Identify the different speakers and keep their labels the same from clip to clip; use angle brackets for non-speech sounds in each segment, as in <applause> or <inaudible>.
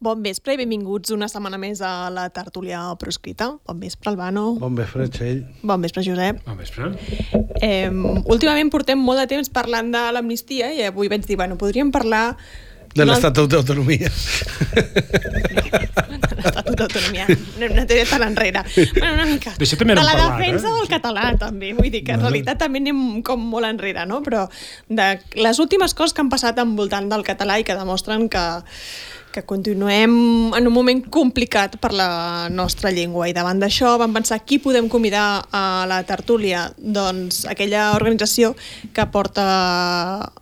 Speaker 1: Bon vespre i benvinguts una setmana més a la tertúlia proscrita. Bon vespre, Albano.
Speaker 2: Bon vespre, Txell.
Speaker 1: Bon vespre, Josep.
Speaker 3: Bon vespre.
Speaker 1: Eh, últimament portem molt de temps parlant de l'amnistia i avui vaig dir, bueno, podríem parlar...
Speaker 2: De l'Estatut d'Autonomia.
Speaker 1: L'Estatut d'Autonomia. No hem anat tan enrere. Bueno, una mica.
Speaker 3: D'això també
Speaker 1: de la
Speaker 3: parlat,
Speaker 1: defensa
Speaker 3: eh?
Speaker 1: del català, també. Vull dir que en realitat també anem com molt enrere, no? Però de les últimes coses que han passat envoltant del català i que demostren que que continuem en un moment complicat per la nostra llengua i davant d'això vam pensar qui podem convidar a la tertúlia doncs aquella organització que porta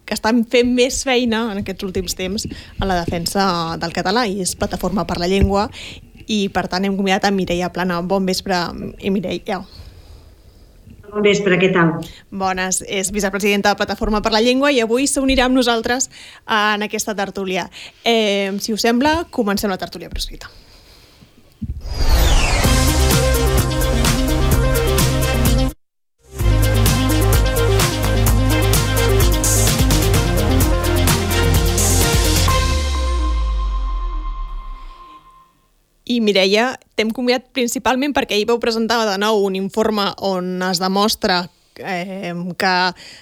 Speaker 1: que està fent més feina en aquests últims temps en la defensa del català i és Plataforma per la Llengua i per tant hem convidat a Mireia Plana. Bon vespre, i Mireia.
Speaker 4: Bon vespre, què tal?
Speaker 1: Bones, és vicepresidenta de Plataforma per la Llengua i avui s'unirà amb nosaltres en aquesta tertúlia. Eh, si us sembla, comencem la tertúlia prescrita. I Mireia, t'hem convidat principalment perquè ahir vau presentar de nou un informe on es demostra eh, que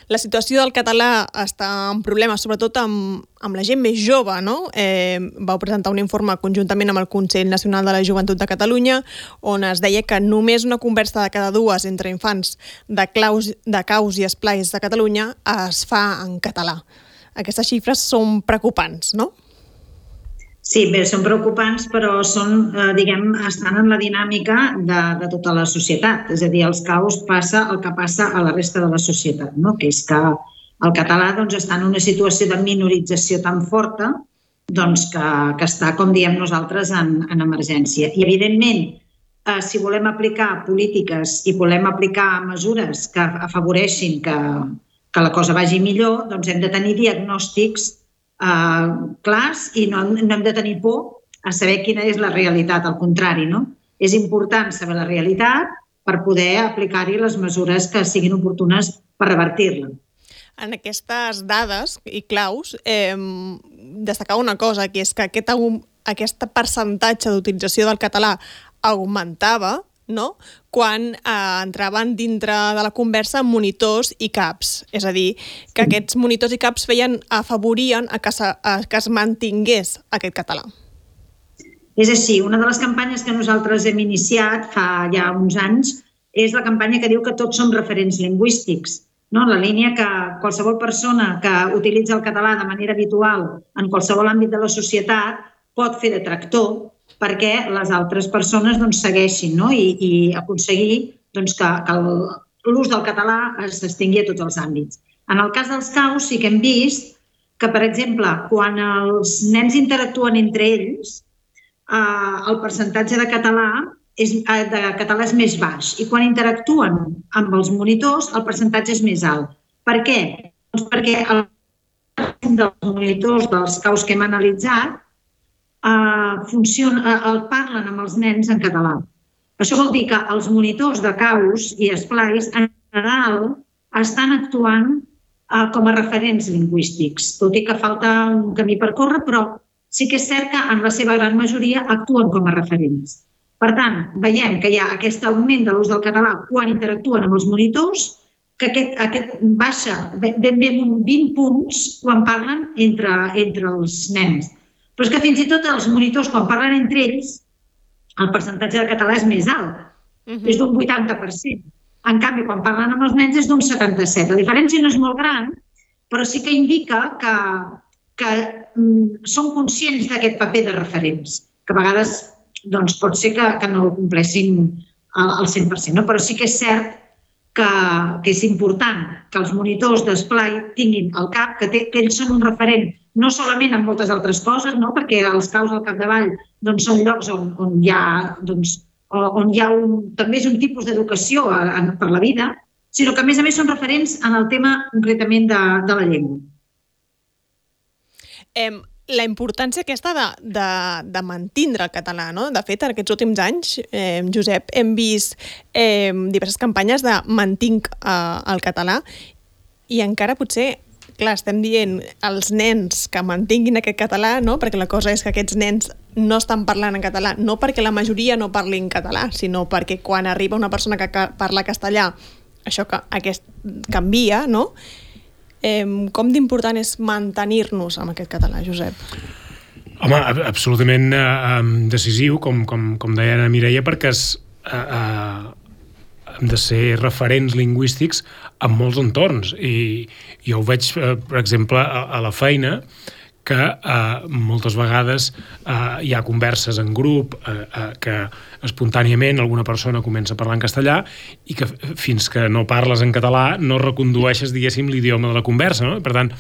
Speaker 1: la situació del català està en problemes, sobretot amb, amb la gent més jove, no? Eh, vau presentar un informe conjuntament amb el Consell Nacional de la Joventut de Catalunya on es deia que només una conversa de cada dues entre infants de, claus, de caus i esplais de Catalunya es fa en català. Aquestes xifres són preocupants, no?
Speaker 4: Sí, bé, són preocupants, però són, eh, diguem, estan en la dinàmica de, de tota la societat. És a dir, els caus passa el que passa a la resta de la societat, no? que és que el català doncs, està en una situació de minorització tan forta doncs, que, que està, com diem nosaltres, en, en emergència. I, evidentment, eh, si volem aplicar polítiques i volem aplicar mesures que afavoreixin que, que la cosa vagi millor, doncs hem de tenir diagnòstics eh, clars i no, no hem de tenir por a saber quina és la realitat, al contrari, no? És important saber la realitat per poder aplicar-hi les mesures que siguin oportunes per revertir-la.
Speaker 1: En aquestes dades i claus, eh, destacar una cosa, que és que aquest, aquest percentatge d'utilització del català augmentava no? quan eh, entraven dintre de la conversa monitors i caps. És a dir, que aquests monitors i caps feien, afavorien a que, se, a que es mantingués aquest català.
Speaker 4: És així, una de les campanyes que nosaltres hem iniciat fa ja uns anys és la campanya que diu que tots som referents lingüístics. No? La línia que qualsevol persona que utilitza el català de manera habitual en qualsevol àmbit de la societat pot fer de tractor perquè les altres persones doncs, segueixin no? I, i aconseguir doncs, que, que l'ús del català es s'estengui a tots els àmbits. En el cas dels caus sí que hem vist que, per exemple, quan els nens interactuen entre ells, eh, el percentatge de català és, eh, de català és més baix i quan interactuen amb els monitors el percentatge és més alt. Per què? Doncs perquè el dels monitors dels caus que hem analitzat eh, funciona, eh, el parlen amb els nens en català. Això vol dir que els monitors de caus i esplais en general estan actuant eh, com a referents lingüístics, tot i que falta un camí per córrer, però sí que és cert que en la seva gran majoria actuen com a referents. Per tant, veiem que hi ha aquest augment de l'ús del català quan interactuen amb els monitors, que aquest, aquest baixa ben bé un 20 punts quan parlen entre, entre els nens. Però és que fins i tot els monitors, quan parlen entre ells, el percentatge de català és més alt,
Speaker 1: Uh
Speaker 4: és d'un 80%. En canvi, quan parlen amb els nens és d'un 77%. La diferència no és molt gran, però sí que indica que, que mm, són conscients d'aquest paper de referents, que a vegades doncs, pot ser que, que no el compleixin al, al 100%, no? però sí que és cert que, que és important que els monitors d'esplai tinguin al cap que, té, que ells són un referent, no solament en moltes altres coses, no? perquè els caus al capdavall doncs, són llocs on, on hi ha, doncs, on hi ha un, també és un tipus d'educació per la vida, sinó que a més a més són referents en el tema concretament de, de la llengua.
Speaker 1: Em, la importància aquesta de, de, de mantindre el català, no? De fet, en aquests últims anys, eh, Josep, hem vist eh, diverses campanyes de mantinc eh, el català i encara potser clar, estem dient als nens que mantinguin aquest català, no? perquè la cosa és que aquests nens no estan parlant en català, no perquè la majoria no parli en català, sinó perquè quan arriba una persona que parla castellà, això que aquest canvia, no? Eh, com d'important és mantenir-nos amb aquest català, Josep?
Speaker 3: Home, absolutament eh, decisiu, com, com, com deia la Mireia, perquè es, eh, eh, hem de ser referents lingüístics en molts entorns i jo ho veig, eh, per exemple, a, a la feina que eh, moltes vegades eh, hi ha converses en grup eh, eh, que espontàniament alguna persona comença a parlar en castellà i que fins que no parles en català no recondueixes, diguéssim, l'idioma de la conversa. No? Per tant,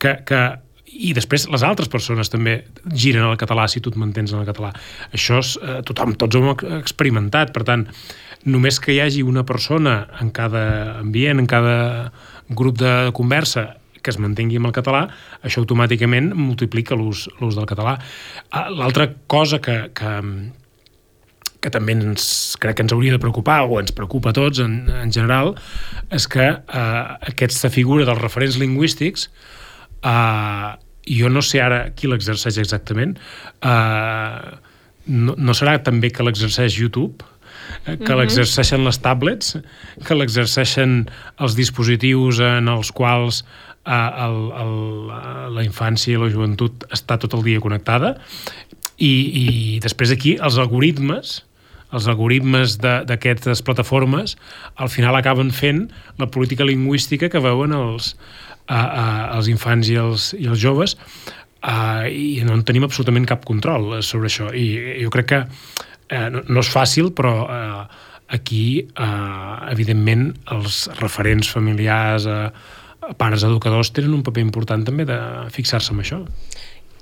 Speaker 3: que, que i després les altres persones també giren al català si tu et mantens en el català. Això és, eh, tothom, tots ho hem experimentat, per tant, només que hi hagi una persona en cada ambient, en cada grup de conversa que es mantingui amb el català, això automàticament multiplica l'ús del català. Ah, l'altra cosa que, que, que també ens, crec que ens hauria de preocupar, o ens preocupa a tots en, en general, és que eh, aquesta figura dels referents lingüístics eh, jo no sé ara qui l'exerceix exactament, eh, no, no serà també que l'exerceix YouTube? Eh, que l'exerceixen les tablets, que l'exerceixen els dispositius en els quals eh, el, el, la infància i la joventut està tot el dia connectada. I, i després aquí els algoritmes els algoritmes d'aquestes plataformes al final acaben fent la política lingüística que veuen els, a, a, els infants i els, i els joves uh, i no en tenim absolutament cap control sobre això. I jo crec que uh, no, no és fàcil però uh, aquí uh, evidentment els referents familiars uh, pares educadors tenen un paper important també de fixar-se en això.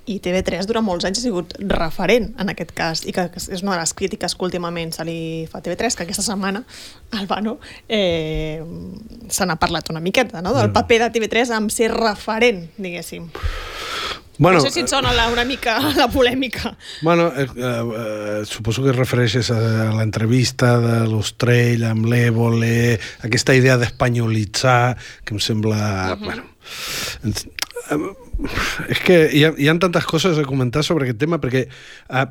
Speaker 1: I TV3 durant molts anys ha sigut referent en aquest cas i que és una de les crítiques que últimament se li fa a TV3, que aquesta setmana Albano eh, se n'ha parlat una miqueta, no? del paper de TV3 amb ser referent, diguéssim. Bueno, no sé si et sona la, una mica <laughs> la polèmica.
Speaker 2: Bueno, eh, eh, suposo que refereixes a l'entrevista de l'Ostrell amb l'Évole, aquesta idea d'espanyolitzar, que em sembla... Uh -huh. bueno, és que hi ha, hi ha tantes coses a comentar sobre aquest tema, perquè eh,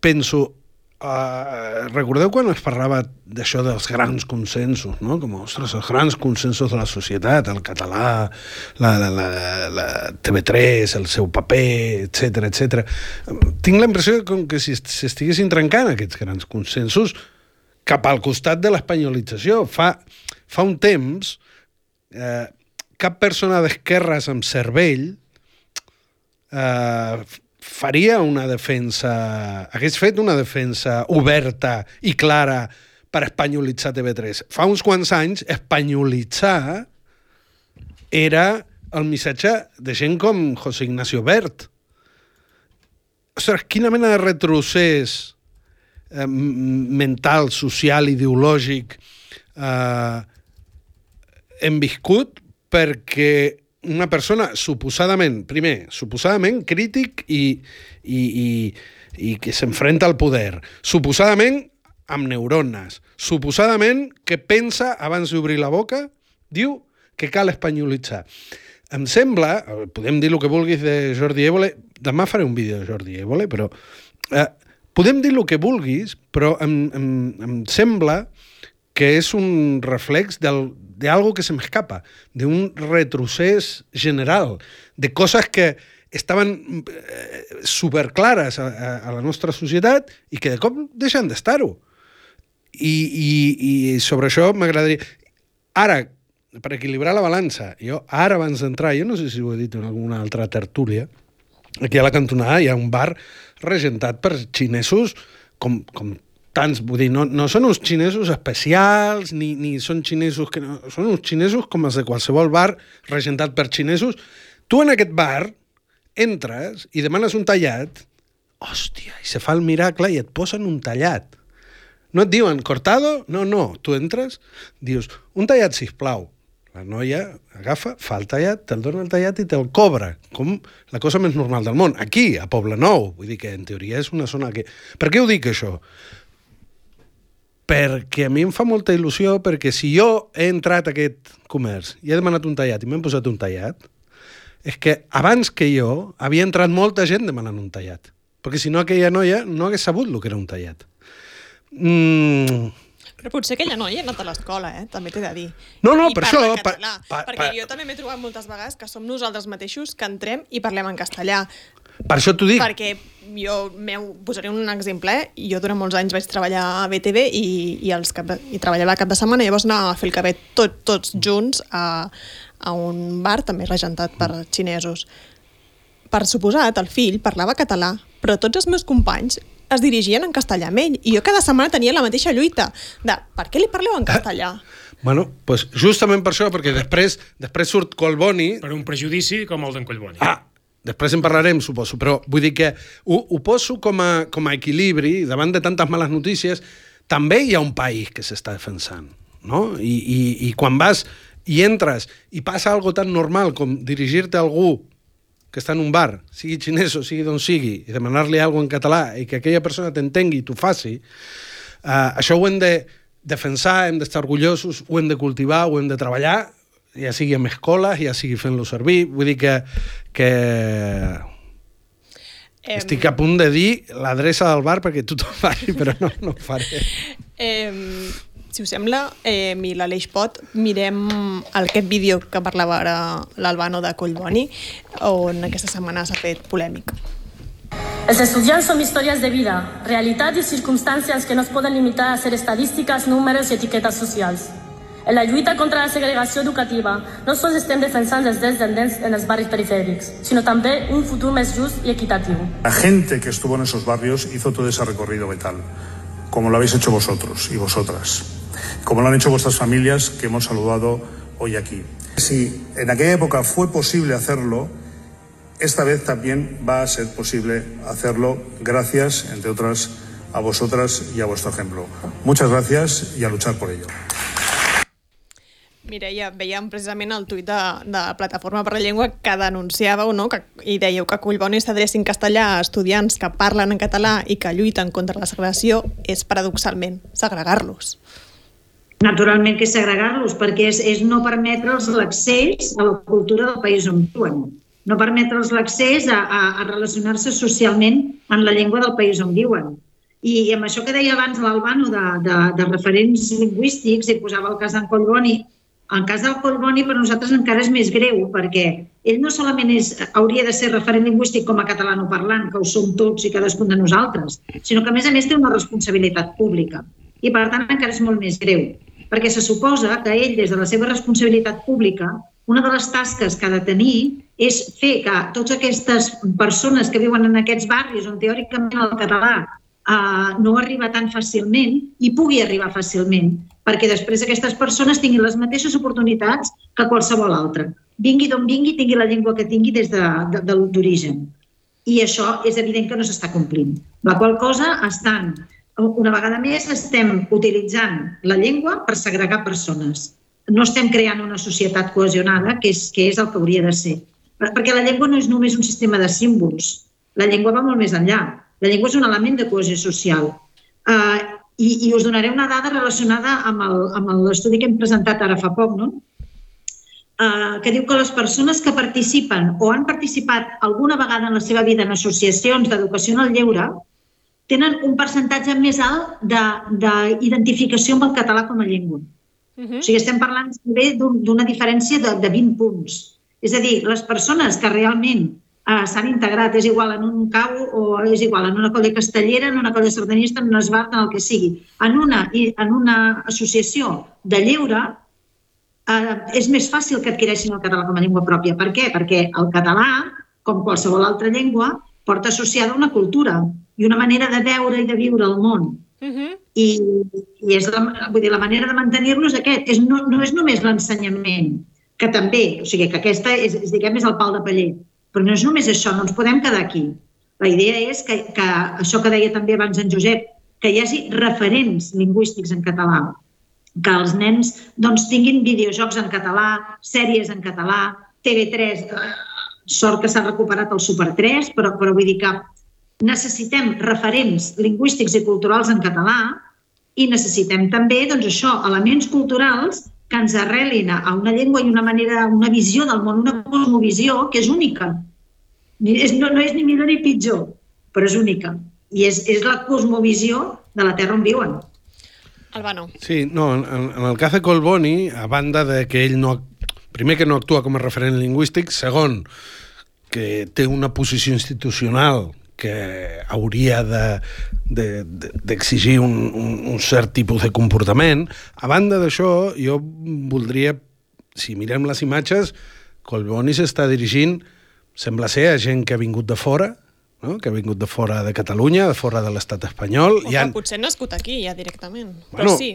Speaker 2: penso, Uh, recordeu quan es parlava d'això dels grans consensos, no? Com, ostres, els grans consensos de la societat, el català, la, la, la, la TV3, el seu paper, etc etc. Tinc la impressió com que si s'estiguessin trencant aquests grans consensos cap al costat de l'espanyolització. Fa, fa un temps, eh, cap persona d'esquerres amb cervell eh, faria una defensa, hagués fet una defensa oberta i clara per espanyolitzar TV3. Fa uns quants anys, espanyolitzar era el missatge de gent com José Ignacio Bert. Ostres, quina mena de retrocés eh, mental, social, ideològic eh, hem viscut perquè una persona suposadament, primer, suposadament crític i, i, i, i que s'enfrenta al poder, suposadament amb neurones, suposadament que pensa abans d'obrir la boca, diu que cal espanyolitzar. Em sembla, podem dir el que vulguis de Jordi Évole, demà faré un vídeo de Jordi Évole, però eh, podem dir el que vulguis, però em, em, em sembla que és un reflex del, de algo que se me escapa, de un retrocés general, de coses que estaven eh, superclares a, a, a la nostra societat i que de cop deixen d'estar-ho. I, i, I sobre això m'agradaria... Ara, per equilibrar la balança, jo ara abans d'entrar, jo no sé si ho he dit en alguna altra tertúlia, aquí a la cantonada hi ha un bar regentat per xinesos com, com tants, vull dir, no, no són uns xinesos especials, ni, ni són xinesos que no, són uns xinesos com els de qualsevol bar regentat per xinesos. Tu en aquest bar entres i demanes un tallat, hòstia, i se fa el miracle i et posen un tallat. No et diuen cortado? No, no. Tu entres, dius, un tallat, si plau. La noia agafa, fa el tallat, te'l dona el tallat i te'l cobra, com la cosa més normal del món. Aquí, a Poble Nou, vull dir que en teoria és una zona que... Per què ho dic, això? Perquè a mi em fa molta il·lusió, perquè si jo he entrat a aquest comerç i he demanat un tallat i m'hem posat un tallat, és que abans que jo havia entrat molta gent demanant un tallat. Perquè si no aquella noia no hagués sabut el que era un tallat. Mm,
Speaker 1: Però potser aquella noia ha anat a l'escola, eh? també t'he de dir.
Speaker 2: No, no,
Speaker 1: I
Speaker 2: per això, per- per-
Speaker 1: perquè
Speaker 2: per-
Speaker 1: jo també m'he trobat moltes vegades que som nosaltres mateixos que entrem i parlem en castellà.
Speaker 2: Per això t'ho dic.
Speaker 1: Perquè jo meu, posaré un exemple, eh? jo durant molts anys vaig treballar a BTV i, i, els cap de, i treballava cap de setmana, llavors anàvem a fer el cabet tot, tots junts a, a un bar també regentat per xinesos. Per suposat, el fill parlava català, però tots els meus companys es dirigien en castellà amb ell i jo cada setmana tenia la mateixa lluita de per què li parleu en castellà?
Speaker 2: Bueno, pues justament per això, perquè després després surt Colboni...
Speaker 3: Per un prejudici com el d'en Collboni.
Speaker 2: Ah, després en parlarem, suposo, però vull dir que ho, ho poso com a, com a equilibri davant de tantes males notícies. També hi ha un país que s'està defensant, no? I, i, I quan vas i entres i passa algo tan normal com dirigir-te a algú que està en un bar, sigui xinès o sigui d'on sigui, i demanar-li alguna en català i que aquella persona t'entengui i t'ho faci, uh, això ho hem de defensar, hem d'estar orgullosos, ho hem de cultivar, ho hem de treballar, ja sigui amb escoles, ja sigui fent-lo servir. Vull dir que, que
Speaker 1: Em,
Speaker 2: estic a punt de dir l'adreça del bar perquè tothom <laughs> faci, però no, no ho faré.
Speaker 1: Eh, si us sembla, eh, i l'Aleix Pot, mirem aquest vídeo que parlava ara l'Albano de Collboni, on aquesta setmana s'ha fet polèmic.
Speaker 5: Els estudiants som històries de vida, realitats i circumstàncies que no es poden limitar a ser estadístiques, números i etiquetes socials. En la lluita contra la segregació educativa no sols estem defensant els drets dels en els barris perifèrics, sinó també un futur més just i equitatiu.
Speaker 6: La gente que estuvo en esos barrios hizo todo ese recorrido vital, como lo habéis hecho vosotros y vosotras, como lo han hecho vuestras familias que hemos saludado hoy aquí. Si en aquella época fue posible hacerlo, esta vez también va a ser posible hacerlo gracias, entre otras, a vosotras y a vuestro ejemplo. Muchas gracias y a luchar por ello.
Speaker 1: Mireia, veiem precisament el tuit de, de Plataforma per la Llengua que denunciàveu no? que, i dèieu que Collboni s'adreci en castellà a estudiants que parlen en català i que lluiten contra la segregació és paradoxalment segregar-los.
Speaker 4: Naturalment que és segregar-los, perquè és, és no permetre'ls l'accés a la cultura del país on viuen. No permetre'ls l'accés a, a, a relacionar-se socialment en la llengua del país on viuen. I, i amb això que deia abans l'Albano de, de, de referents lingüístics, i posava el cas d'en Collboni, en cas del Collboni per nosaltres encara és més greu, perquè ell no solament és, hauria de ser referent lingüístic com a catalanoparlant, que ho som tots i cadascun de nosaltres, sinó que a més a més té una responsabilitat pública. I per tant encara és molt més greu, perquè se suposa que ell, des de la seva responsabilitat pública, una de les tasques que ha de tenir és fer que totes aquestes persones que viuen en aquests barris on teòricament el català uh, no arriba tan fàcilment i pugui arribar fàcilment, perquè després aquestes persones tinguin les mateixes oportunitats que qualsevol altra. Vingui d'on vingui, tingui la llengua que tingui des de, de, de. I això és evident que no s'està complint. La qual cosa estan, una vegada més, estem utilitzant la llengua per segregar persones. No estem creant una societat cohesionada, que és, que és el que hauria de ser. Perquè la llengua no és només un sistema de símbols. La llengua va molt més enllà. La llengua és un element de cohesió social. Uh, i, I us donaré una dada relacionada amb l'estudi que hem presentat ara fa poc, no? Uh, que diu que les persones que participen o han participat alguna vegada en la seva vida en associacions d'educació en el lleure tenen un percentatge més alt de- d'identificació amb el català com a llengua.
Speaker 1: Uh
Speaker 4: O
Speaker 1: -huh.
Speaker 4: sigui, estem parlant d'un- d'una diferència de, de 20 punts. És a dir, les persones que realment eh, s'han integrat, és igual en un cau o és igual en una colla castellera, en una colla sardanista, en un esbart, en el que sigui, en una, en una associació de lleure, eh, és més fàcil que adquireixin el català com a llengua pròpia. Per què? Perquè el català, com qualsevol altra llengua, porta associada una cultura i una manera de veure i de viure el món
Speaker 1: Uh -huh.
Speaker 4: i, i és la, vull dir, la manera de mantenir-lo és aquest. És, no, no és només l'ensenyament, que també, o sigui, que aquesta és, és, diguem, és el pal de paller, però no és només això, no ens podem quedar aquí. La idea és que, que això que deia també abans en Josep, que hi hagi referents lingüístics en català, que els nens doncs, tinguin videojocs en català, sèries en català, TV3, eh, sort que s'ha recuperat el Super 3, però, però vull dir que necessitem referents lingüístics i culturals en català i necessitem també doncs, això, elements culturals que ens arrelin a una llengua i una manera, una visió del món, una cosmovisió que és única. És, no, no és ni millor ni pitjor, però és única. I és, és la cosmovisió de la terra on viuen.
Speaker 1: Albano.
Speaker 2: Sí, no, en, en el cas de Colboni, a banda de que ell no... Primer, que no actua com a referent lingüístic, segon, que té una posició institucional que hauria d'exigir de, de, un, un, un cert tipus de comportament. A banda d'això, jo voldria, si mirem les imatges, Colboni s'està dirigint, sembla ser, a gent que ha vingut de fora, no? que ha vingut de fora de Catalunya, de fora de l'estat espanyol.
Speaker 1: O
Speaker 2: I han...
Speaker 1: potser nascut aquí ja directament,
Speaker 2: Bueno,
Speaker 1: però sí.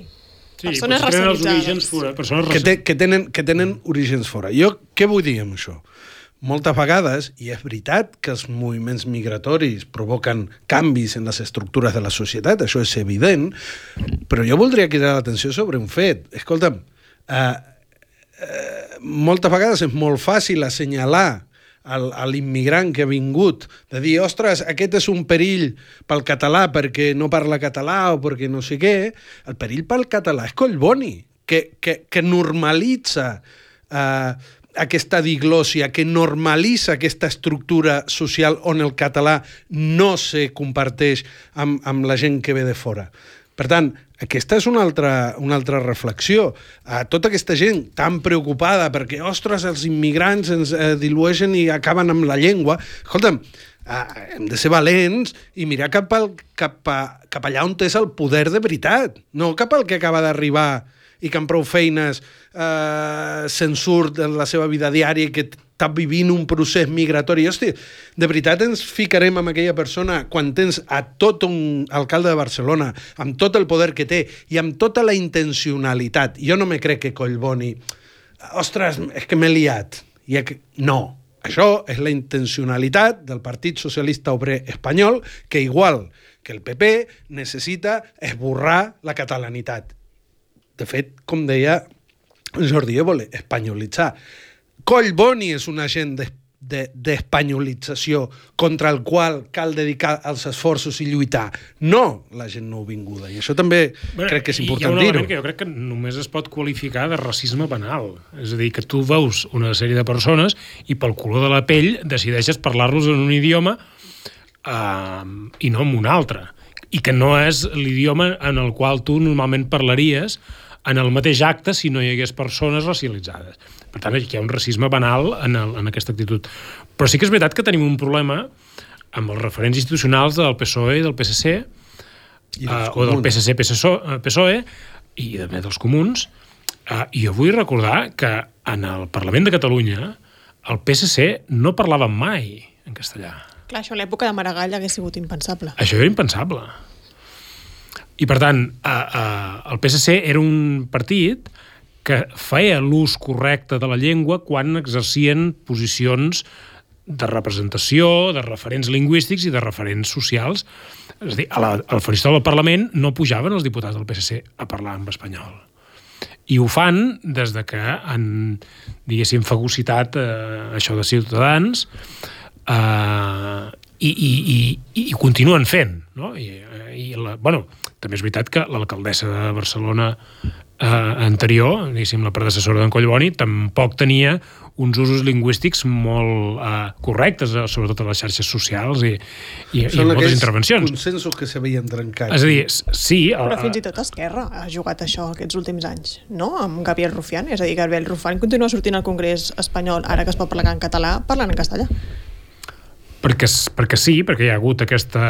Speaker 3: Sí,
Speaker 1: persones
Speaker 3: potser
Speaker 1: racialitzades.
Speaker 3: orígens fora. Persones
Speaker 2: que, té, que, tenen, que tenen orígens fora. Jo què vull dir amb això? Moltes vegades, i és veritat que els moviments migratoris provoquen canvis en les estructures de la societat, això és evident, però jo voldria cridar l'atenció sobre un fet. Escolta'm, eh, eh, moltes vegades és molt fàcil assenyalar al, a l'immigrant que ha vingut, de dir, ostres, aquest és un perill pel català perquè no parla català o perquè no sé què, el perill pel català és Collboni, que, que, que normalitza eh, aquesta diglòsia, que normalitza aquesta estructura social on el català no se comparteix amb, amb la gent que ve de fora. Per tant, aquesta és una altra, una altra reflexió. A tota aquesta gent tan preocupada perquè, ostres, els immigrants ens eh, dilueixen i acaben amb la llengua. Escolta'm, eh, hem de ser valents i mirar cap, al, cap, a, cap allà on és el poder de veritat, no cap al que acaba d'arribar i que amb prou feines eh, se'n surt en la seva vida diària que està vivint un procés migratori. Hosti, de veritat ens ficarem amb aquella persona quan tens a tot un alcalde de Barcelona, amb tot el poder que té i amb tota la intencionalitat. Jo no me crec que Collboni... Ostres, és que m'he liat. I que... No, això és la intencionalitat del Partit Socialista Obrer Espanyol, que igual que el PP necessita esborrar la catalanitat. De fet, com deia Jordi Évole, espanyolitzar. Collboni és un agent d'espanyolització de, de, contra el qual cal dedicar els esforços i lluitar. No la gent nouvinguda. I això també bueno, crec que és important
Speaker 3: dir-ho. Jo crec que només es pot qualificar de racisme penal. És a dir, que tu veus una sèrie de persones i pel color de la pell decideixes parlar-los en un idioma uh, i no en un altre. I que no és l'idioma en el qual tu normalment parlaries en el mateix acte si no hi hagués persones racialitzades. Per tant, hi ha un racisme banal en, el, en aquesta actitud. Però sí que és veritat que tenim un problema amb els referents institucionals del PSOE i del PSC,
Speaker 2: I
Speaker 3: uh, o del PSC PSOE, PSOE i també dels comuns, uh, i jo vull recordar que en el Parlament de Catalunya el PSC no parlava mai en castellà.
Speaker 1: Clar, això a l'època de Maragall hagués sigut impensable.
Speaker 3: Això era impensable. I, per tant, a, a, el PSC era un partit que feia l'ús correcte de la llengua quan exercien posicions de representació, de referents lingüístics i de referents socials. És a dir, a la, al faristol del Parlament no pujaven els diputats del PSC a parlar en espanyol. I ho fan des de que han, diguéssim, fagocitat eh, això de Ciutadans eh, i, i, i, i continuen fent. No? I, i la, bueno, també és veritat que l'alcaldessa de Barcelona eh, anterior, diguéssim, la predecessora d'en Collboni, tampoc tenia uns usos lingüístics molt eh, correctes, eh, sobretot a les xarxes socials i, i, i en moltes intervencions.
Speaker 2: consensos que s'havien trencat.
Speaker 3: És a dir, sí... El,
Speaker 1: Però fins i tot Esquerra ha jugat això aquests últims anys, no? Amb Gabriel Rufián. És a dir, Gabriel Rufián continua sortint al Congrés espanyol, ara que es pot parlar en català, parlant en castellà.
Speaker 3: Perquè, perquè sí, perquè hi ha hagut aquesta,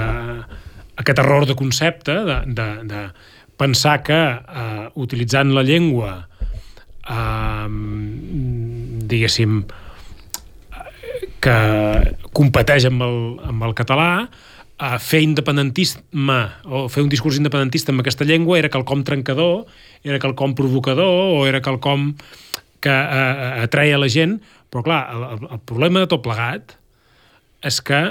Speaker 3: aquest error de concepte de, de, de pensar que eh, utilitzant la llengua eh, diguéssim que competeix amb el, amb el català a fer independentisme o fer un discurs independentista amb aquesta llengua era quelcom trencador, era quelcom provocador o era quelcom que eh, atreia la gent, però clar, el, el problema de tot plegat és que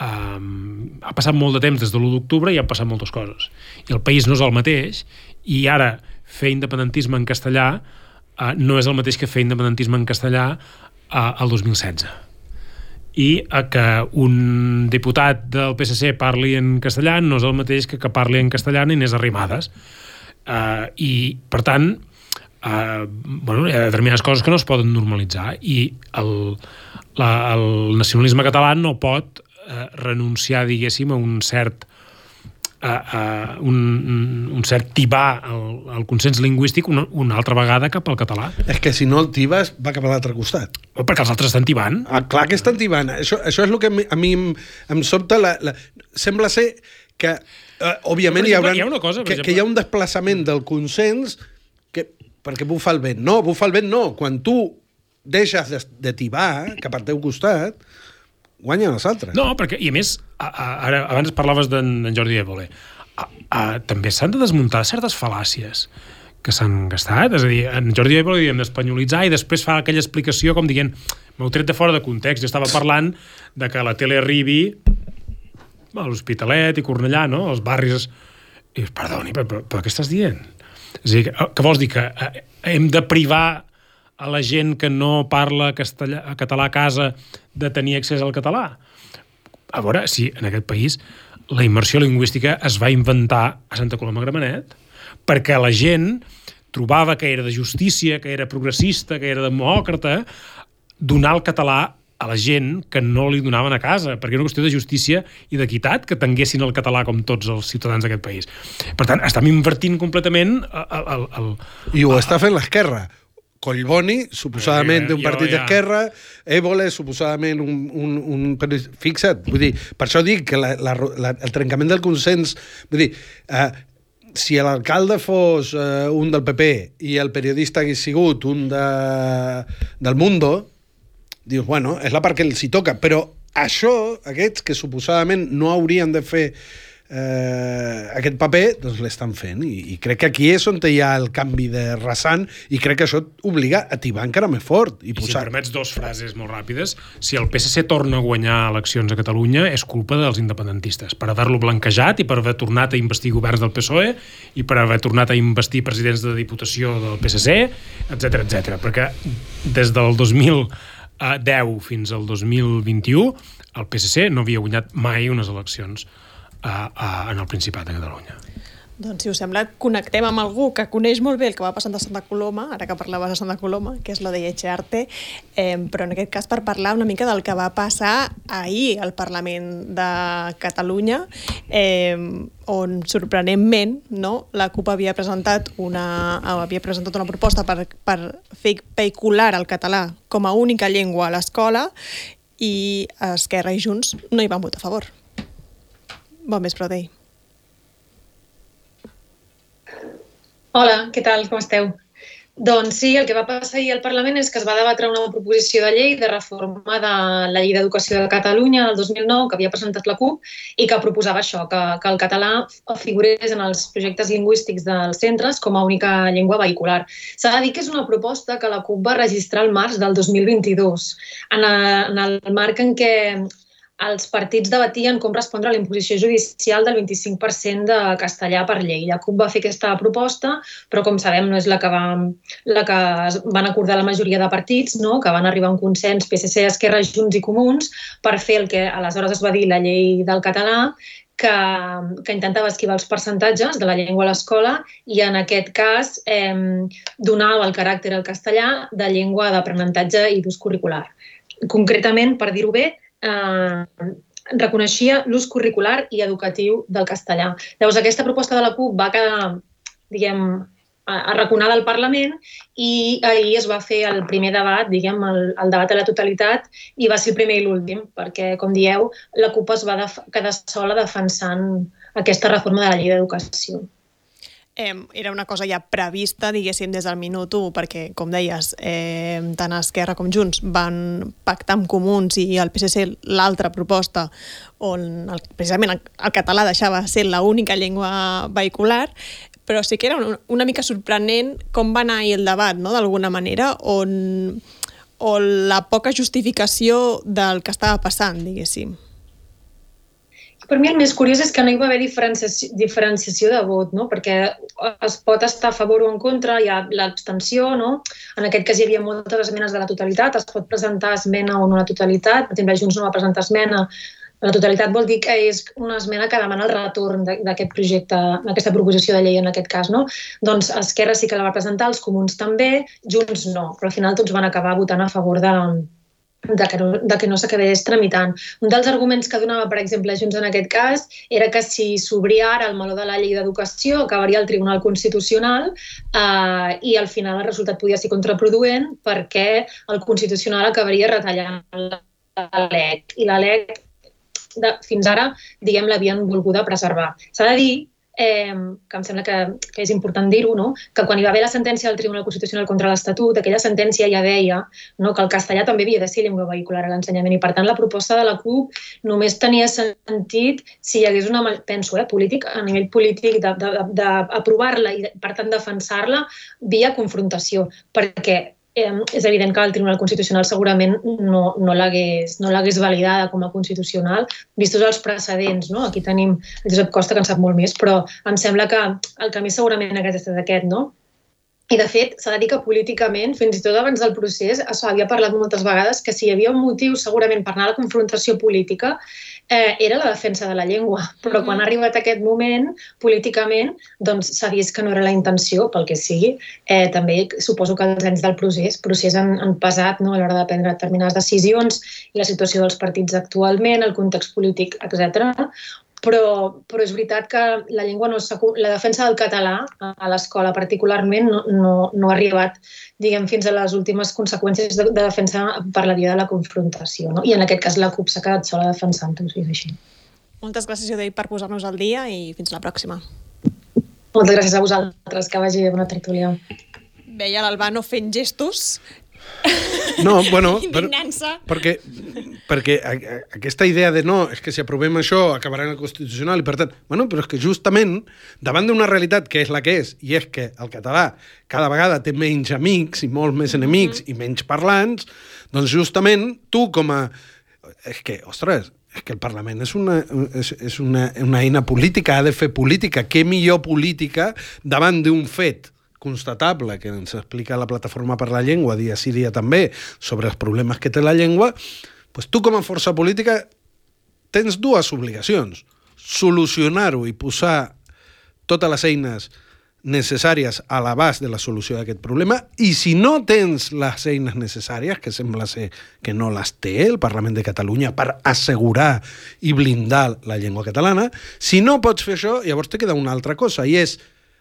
Speaker 3: um, ha passat molt de temps des de l'1 d'octubre i han passat moltes coses. I el país no és el mateix i ara fer independentisme en castellà uh, no és el mateix que fer independentisme en castellà uh, el 2016 i a que un diputat del PSC parli en castellà no és el mateix que que parli en castellà ni Inés Arrimadas. Uh, I, per tant, uh, bueno, hi ha determinades coses que no es poden normalitzar i el, la, el nacionalisme català no pot uh, renunciar, diguéssim, a un cert a, a un, un cert tibar al, al consens lingüístic una, una altra vegada cap al català.
Speaker 2: És que si no el tibes, va cap a l'altre costat.
Speaker 3: O perquè els altres estan tibant.
Speaker 2: Ah, clar que estan tibant. Això, això és el que a mi, em, em sobta. La, la... Sembla ser que, eh, òbviament, hi, haurà,
Speaker 3: hi ha una cosa,
Speaker 2: que, que hi ha un desplaçament del consens que, perquè bufa el vent. No, bufa el vent no. Quan tu deixes de, de tibar cap al teu costat, guanyen els altres.
Speaker 3: No, perquè, i a més, a, a, ara, abans parlaves d'en Jordi Évole, a, a, també s'han de desmuntar certes fal·làcies que s'han gastat, és a dir, en Jordi Évole diem d'espanyolitzar i després fa aquella explicació com dient, m'heu tret de fora de context, jo estava parlant de que la tele arribi a l'Hospitalet i Cornellà, no?, els barris... I perdoni, però, però, però què estàs dient? És a dir, que, que vols dir que eh, hem de privar a la gent que no parla castellà, català a casa de tenir accés al català? A veure, si en aquest país la immersió lingüística es va inventar a Santa Coloma Gramenet perquè la gent trobava que era de justícia, que era progressista, que era demòcrata, donar el català a la gent que no li donaven a casa, perquè era una qüestió de justícia i d'equitat que tinguessin el català com tots els ciutadans d'aquest país. Per tant, estem invertint completament el... el, el
Speaker 2: I ho està fent l'esquerra. Collboni, suposadament d'un partit d'esquerra, Évole, suposadament un, un, un... Fixa't, vull dir, per això dic que la, la, la, el trencament del consens... Vull dir, eh, si l'alcalde fos eh, un del PP i el periodista hagués sigut un de, del Mundo, dius, bueno, és la part que els hi toca, però això, aquests que suposadament no haurien de fer eh, aquest paper, doncs l'estan fent. I, I crec que aquí és on hi ha el canvi de rasant i crec que això obliga a tibar encara més fort. I,
Speaker 3: I si
Speaker 2: posar...
Speaker 3: em permets dos frases molt ràpides, si el PSC torna a guanyar eleccions a Catalunya és culpa dels independentistes, per haver-lo blanquejat i per haver tornat a investir governs del PSOE i per haver tornat a investir presidents de Diputació del PSC, etc etc. perquè des del 2010 fins al 2021 el PSC no havia guanyat mai unes eleccions a, a, en el Principat de Catalunya.
Speaker 1: Doncs, si us sembla, connectem amb algú que coneix molt bé el que va passar a Santa Coloma, ara que parlaves de Santa Coloma, que és la de Echarte, eh, però en aquest cas per parlar una mica del que va passar ahir al Parlament de Catalunya, eh, on sorprenentment no, la CUP havia presentat una, havia presentat una proposta per, per fer vehicular el català com a única llengua a l'escola i Esquerra i Junts no hi van votar a favor. Bon vespre, Dei.
Speaker 7: Hola, què tal? Com esteu? Doncs sí, el que va passar ahir al Parlament és que es va debatre una proposició de llei de reforma de la Llei d'Educació de Catalunya del 2009 que havia presentat la CUP i que proposava això, que, que el català figurés en els projectes lingüístics dels centres com a única llengua vehicular. S'ha de dir que és una proposta que la CUP va registrar el març del 2022, en, a, en el marc en què els partits debatien com respondre a la imposició judicial del 25% de castellà per llei. La CUP va fer aquesta proposta, però com sabem no és la que, va, la que van acordar la majoria de partits, no? que van arribar a un consens PSC, Esquerra, Junts i Comuns per fer el que aleshores es va dir la llei del català, que, que intentava esquivar els percentatges de la llengua a l'escola i en aquest cas eh, donava el caràcter al castellà de llengua d'aprenentatge i d'ús curricular. Concretament, per dir-ho bé, eh, reconeixia l'ús curricular i educatiu del castellà. Llavors, aquesta proposta de la CUP va quedar, diguem, arraconada al Parlament i ahir es va fer el primer debat, diguem, el, el debat a la totalitat i va ser el primer i l'últim, perquè, com dieu, la CUP es va quedar sola defensant aquesta reforma de la llei d'educació
Speaker 1: eh, era una cosa ja prevista, diguéssim, des del minut 1, perquè, com deies, eh, tant Esquerra com Junts van pactar amb Comuns i el PSC l'altra proposta on el, precisament el, el català deixava ser l'única llengua vehicular, però sí que era una, mica sorprenent com va anar el debat, no?, d'alguna manera, on, on la poca justificació del que estava passant, diguéssim.
Speaker 7: Per mi el més curiós és que no hi va haver diferenciació, diferenciació de vot, no? perquè es pot estar a favor o en contra, hi ha l'abstenció, no? en aquest cas hi havia moltes esmenes de la totalitat, es pot presentar esmena o no a la totalitat, per exemple, Junts no va presentar esmena, La totalitat vol dir que és una esmena que demana el retorn d'aquest projecte, d'aquesta proposició de llei en aquest cas, no? Doncs Esquerra sí que la va presentar, els comuns també, Junts no, però al final tots van acabar votant a favor de, de que no, de que no s'acabés tramitant. Un dels arguments que donava, per exemple, Junts en aquest cas, era que si s'obria ara el meló de la llei d'educació, acabaria el Tribunal Constitucional eh, i al final el resultat podia ser contraproduent perquè el Constitucional acabaria retallant la LEC. I la LEC de, fins ara, diguem, l'havien volguda preservar. S'ha de dir eh, que em sembla que, que és important dir-ho, no? que quan hi va haver la sentència del Tribunal Constitucional contra l'Estatut, aquella sentència ja deia no? que el castellà també havia de ser llengua vehicular a l'ensenyament i, per tant, la proposta de la CUP només tenia sentit si hi hagués una, penso, eh, polític, a nivell polític, d'aprovar-la i, per tant, defensar-la via confrontació, perquè és evident que el Tribunal Constitucional segurament no, no l'hagués no validada com a constitucional, vistos els precedents. No? Aquí tenim el Josep Costa, que en sap molt més, però em sembla que el camí segurament aquest ha estat aquest, no? I, de fet, s'ha de dir que políticament, fins i tot abans del procés, s'havia parlat moltes vegades que si hi havia un motiu segurament per anar a la confrontació política eh, era la defensa de la llengua. Però mm -hmm. quan ha arribat aquest moment, políticament, doncs s'ha vist que no era la intenció, pel que sigui. Eh, també suposo que els anys del procés, procés han, han pesat no, a l'hora de prendre determinades decisions i la situació dels partits actualment, el context polític, etc però, però és veritat que la llengua no la defensa del català a l'escola particularment no, no, no ha arribat diguem, fins a les últimes conseqüències de, de defensa per la via de la confrontació. No? I en aquest cas la CUP s'ha quedat sola defensant-ho, si és així.
Speaker 1: Moltes gràcies, Judei, per posar-nos al dia i fins la pròxima.
Speaker 7: Moltes gràcies a vosaltres, que vagi bé bona tertúlia.
Speaker 1: Veia l'Albano fent gestos
Speaker 2: no, bueno, <laughs> per, perquè, perquè a, a, aquesta idea de no, és que si aprovem això acabarà en el Constitucional i per tant... Bueno, però és que justament davant d'una realitat que és la que és, i és que el català cada vegada té menys amics i molt més enemics mm -hmm. i menys parlants, doncs justament tu com a... És que, ostres, és que el Parlament és una, és, és una, una eina política, ha de fer política. Què millor política davant d'un fet constatable que ens explica la Plataforma per la Llengua dia sí dia també sobre els problemes que té la llengua, doncs tu com a força política tens dues obligacions. Solucionar-ho i posar totes les eines necessàries a l'abast de la solució d'aquest problema i si no tens les eines necessàries, que sembla ser que no les té el Parlament de Catalunya per assegurar i blindar la llengua catalana, si no pots fer això, llavors te queda una altra cosa i és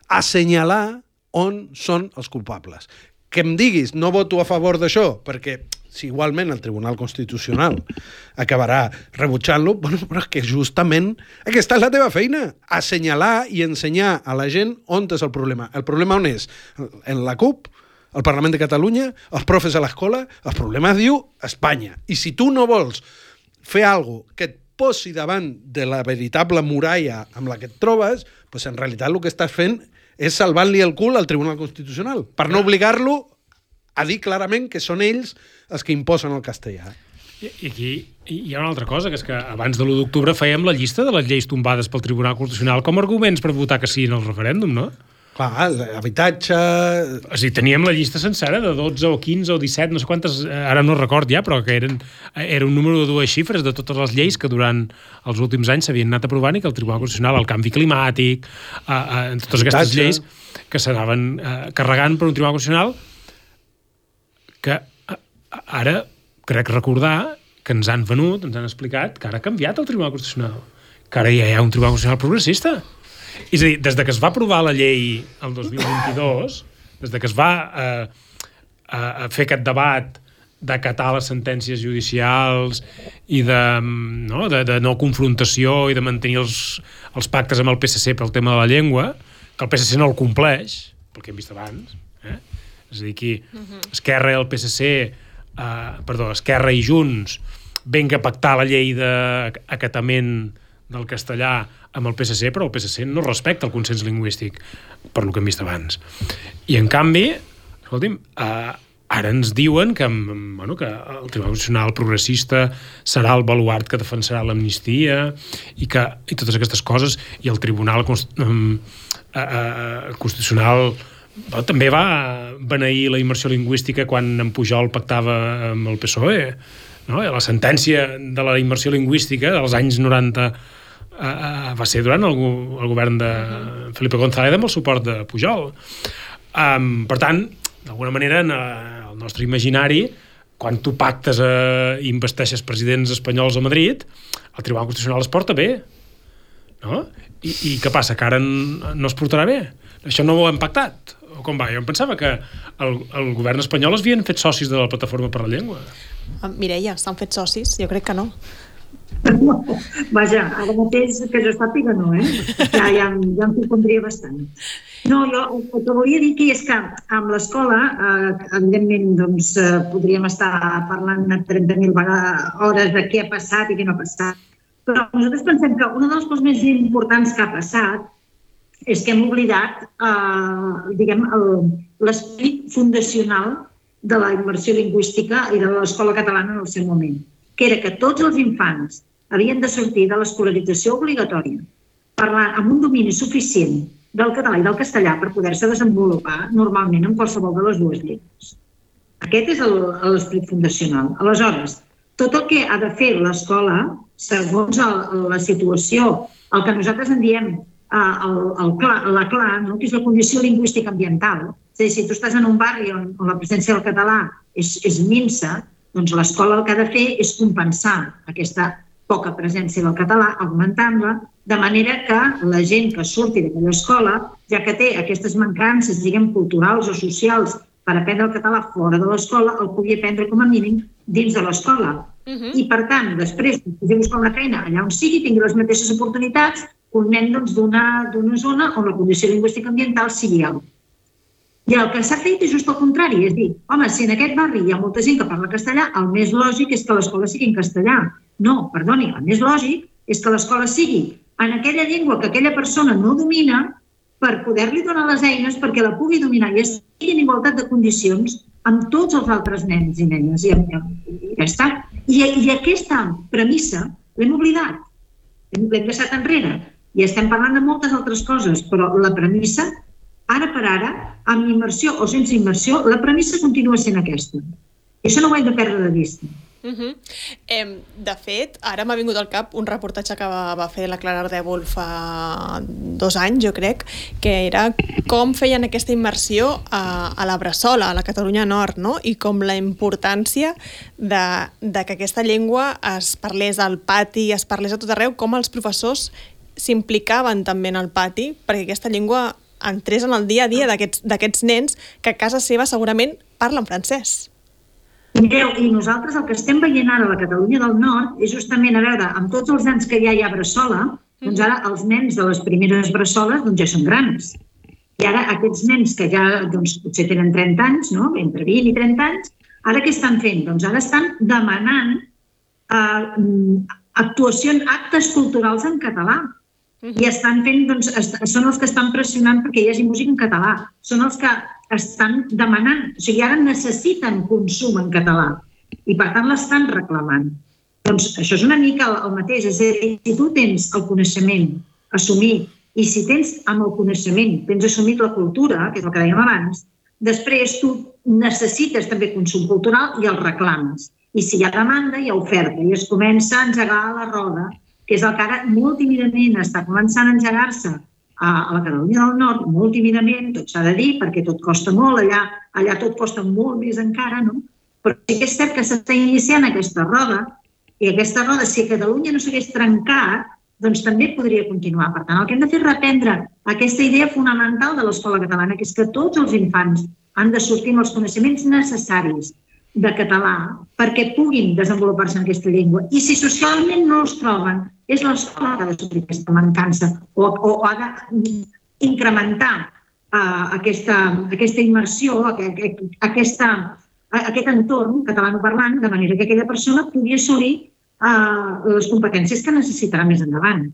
Speaker 2: assenyalar on són els culpables. Que em diguis, no voto a favor d'això, perquè si igualment el Tribunal Constitucional acabarà rebutjant-lo, <laughs> bueno, però és que justament aquesta és la teva feina, assenyalar i ensenyar a la gent on és el problema. El problema on és? En la CUP, al Parlament de Catalunya, els profes a l'escola, el problema es diu Espanya. I si tu no vols fer alguna que et posi davant de la veritable muralla amb la que et trobes, doncs en realitat el que estàs fent salvant-li el cul al Tribunal Constitucional, per no obligar-lo a dir clarament que són ells els que imposen el castellà.
Speaker 3: I aquí hi ha una altra cosa, que és que abans de l'1 d'octubre fèiem la llista de les lleis tombades pel Tribunal Constitucional com a arguments per votar que sí en el referèndum, no?
Speaker 2: Clar, habitatge...
Speaker 3: O sigui, teníem la llista sencera de 12 o 15 o 17, no sé quantes, eh, ara no record ja, però que eren, era un número de dues xifres de totes les lleis que durant els últims anys s'havien anat aprovant i que el Tribunal Constitucional, el canvi climàtic, a, a, totes aquestes lleis que s'anaven eh, carregant per un Tribunal Constitucional que ara crec recordar que ens han venut, ens han explicat que ara ha canviat el Tribunal Constitucional, que ara ja hi ha un Tribunal Constitucional progressista és a dir, des de que es va aprovar la llei el 2022, des de que es va eh, a, a fer aquest debat d'acatar les sentències judicials i de no, de, de no confrontació i de mantenir els, els pactes amb el PSC pel tema de la llengua, que el PSC no el compleix, pel que hem vist abans. Eh? És a dir, aquí uh -huh. Esquerra i el PSC, eh, perdó, Esquerra i Junts, venga a pactar la llei d'acatament del castellà amb el PSC, però el PSC no respecta el consens lingüístic, per lo que hem vist abans. I, en canvi, escolti'm, eh, ara ens diuen que, bueno, que el Tribunal Constitucional progressista serà el baluart que defensarà l'amnistia i, que, i totes aquestes coses, i el Tribunal eh, eh, Constitucional bueno, també va beneir la immersió lingüística quan en Pujol pactava amb el PSOE no? la sentència de la immersió lingüística dels anys 90 eh, eh, va ser durant el, el govern de Felipe González amb el suport de Pujol. Um, per tant, d'alguna manera, en eh, el nostre imaginari, quan tu pactes eh, i investeixes presidents espanyols a Madrid, el Tribunal Constitucional es porta bé. No? I, I què passa? Que ara no es portarà bé? Això no ho hem pactat? O com va? Jo em pensava que el, el govern espanyol es havien fet socis de la Plataforma per la Llengua.
Speaker 1: Ah, Mireia, s'han fet socis? Jo crec que no.
Speaker 4: No, <laughs> vaja, ara mateix que jo sàpiga no, eh? Ja, ja, ja em compondria bastant. No, jo el que volia dir que és que amb l'escola, eh, evidentment, doncs, eh, podríem estar parlant 30.000 hores de què ha passat i què no ha passat, però nosaltres pensem que una de les coses més importants que ha passat és que hem oblidat eh, diguem, l'esperit fundacional de la immersió lingüística i de l'escola catalana en el seu moment, que era que tots els infants havien de sortir de l'escolarització obligatòria parlant amb un domini suficient del català i del castellà per poder-se desenvolupar normalment en qualsevol de les dues llengües. Aquest és l'esperit fundacional. Aleshores, tot el que ha de fer l'escola, segons el, la situació, el que nosaltres en diem el, el, la CLA, no? que és la condició lingüística ambiental, és a dir, si tu estàs en un barri on, on la presència del català és, és minsa, doncs l'escola el que ha de fer és compensar aquesta poca presència del català, augmentant-la, de manera que la gent que surti d'aquella escola, ja que té aquestes mancances, diguem, culturals o socials per aprendre el català fora de l'escola, el pugui aprendre com a mínim dins de l'escola. Uh -huh. I, per tant, després, si buscar una feina allà on sigui, tingui les mateixes oportunitats un nen doncs, d'una doncs, zona on la condició lingüística ambiental sigui alta. I el que s'ha fet és just el contrari, és dir, home, si en aquest barri hi ha molta gent que parla castellà, el més lògic és que l'escola sigui en castellà. No, perdoni, el més lògic és que l'escola sigui en aquella llengua que aquella persona no domina per poder-li donar les eines perquè la pugui dominar i estigui en igualtat de condicions amb tots els altres nens i nenes. I, i ja està. I, I aquesta premissa l'hem oblidat, l'hem deixat enrere. I estem parlant de moltes altres coses, però la premissa ara per ara, amb immersió o sense immersió, la premissa continua sent aquesta. I això no ho hem de perdre de vista.
Speaker 1: Uh -huh. eh, de fet, ara m'ha vingut al cap un reportatge que va, va fer la Clara Ardèvol fa dos anys, jo crec, que era com feien aquesta immersió a, a la Bressola, a la Catalunya Nord, no? i com la importància de, de que aquesta llengua es parlés al pati, es parlés a tot arreu, com els professors s'implicaven també en el pati, perquè aquesta llengua entrés en el dia a dia d'aquests nens que a casa seva segurament parlen francès.
Speaker 4: Mireu, i nosaltres el que estem veient ara a la Catalunya del Nord és justament, a veure, amb tots els anys que ja hi ha bressola, doncs ara els nens de les primeres bressoles doncs ja són grans. I ara aquests nens que ja doncs, potser tenen 30 anys, no? entre 20 i 30 anys, ara què estan fent? Doncs ara estan demanant eh, actuacions, actes culturals en català i estan fent, doncs, són els que estan pressionant perquè hi hagi música en català, són els que estan demanant, o sigui, ara necessiten consum en català i per tant l'estan reclamant. Doncs això és una mica el, el mateix, és a dir, si tu tens el coneixement assumit i si tens amb el coneixement, tens assumit la cultura, que és el que dèiem abans, després tu necessites també consum cultural i el reclames. I si hi ha demanda, hi ha oferta. I es comença a engegar la roda que és el que ara molt tímidament està començant a engegar-se a, a la Catalunya del Nord, molt tímidament, tot s'ha de dir, perquè tot costa molt, allà, allà tot costa molt més encara, no? Però sí que és cert que s'està iniciant aquesta roda, i aquesta roda, si a Catalunya no s'hagués trencat, doncs també podria continuar. Per tant, el que hem de fer és reprendre aquesta idea fonamental de l'escola catalana, que és que tots els infants han de sortir amb els coneixements necessaris de català perquè puguin desenvolupar-se en aquesta llengua. I si socialment no els troben, és l'escola que ha de suplir aquesta mancança o, o ha d'incrementar uh, aquesta, aquesta immersió, aquesta, aquest entorn catalanoparlant, de manera que aquella persona pugui assolir uh, les competències que necessitarà més endavant.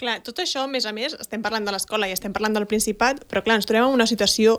Speaker 1: Clar, tot això, a més a més, estem parlant de l'escola i estem parlant del Principat, però clar, ens trobem en una situació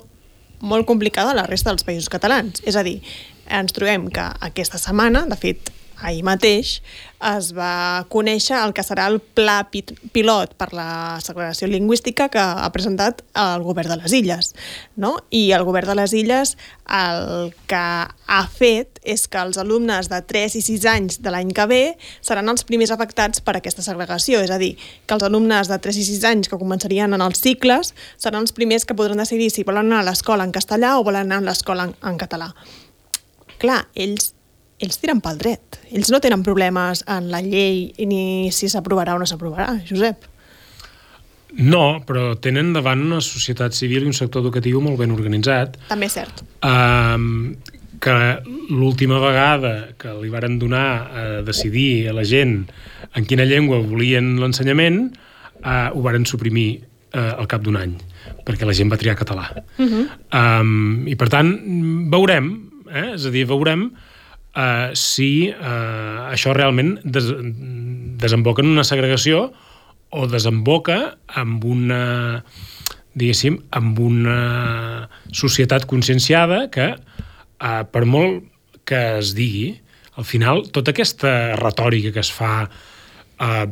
Speaker 1: molt complicada a la resta dels països catalans. És a dir, ens trobem que aquesta setmana, de fet, ahir mateix, es va conèixer el que serà el pla pilot per la segregació lingüística que ha presentat el govern de les Illes. No? I el govern de les Illes el que ha fet és que els alumnes de 3 i 6 anys de l'any que ve seran els primers afectats per aquesta segregació, és a dir, que els alumnes de 3 i 6 anys que començarien en els cicles seran els primers que podran decidir si volen anar a l'escola en castellà o volen anar a l'escola en, en català. Clar, ells ells tiren pel dret. Ells no tenen problemes en la llei ni si s'aprovarà o no s'aprovarà, Josep.
Speaker 3: No, però tenen davant una societat civil i un sector educatiu molt ben organitzat.
Speaker 1: També és cert.
Speaker 3: Um, que l'última vegada que li varen donar a decidir a la gent en quina llengua volien l'ensenyament, uh, ho varen suprimir uh, al cap d'un any, perquè la gent va triar català. Uh -huh. um, I per tant, veurem, eh? és a dir, veurem uh, si uh, això realment des desemboca en una segregació o desemboca amb una diguéssim, amb una societat conscienciada que, uh, per molt que es digui, al final, tota aquesta retòrica que es fa, uh,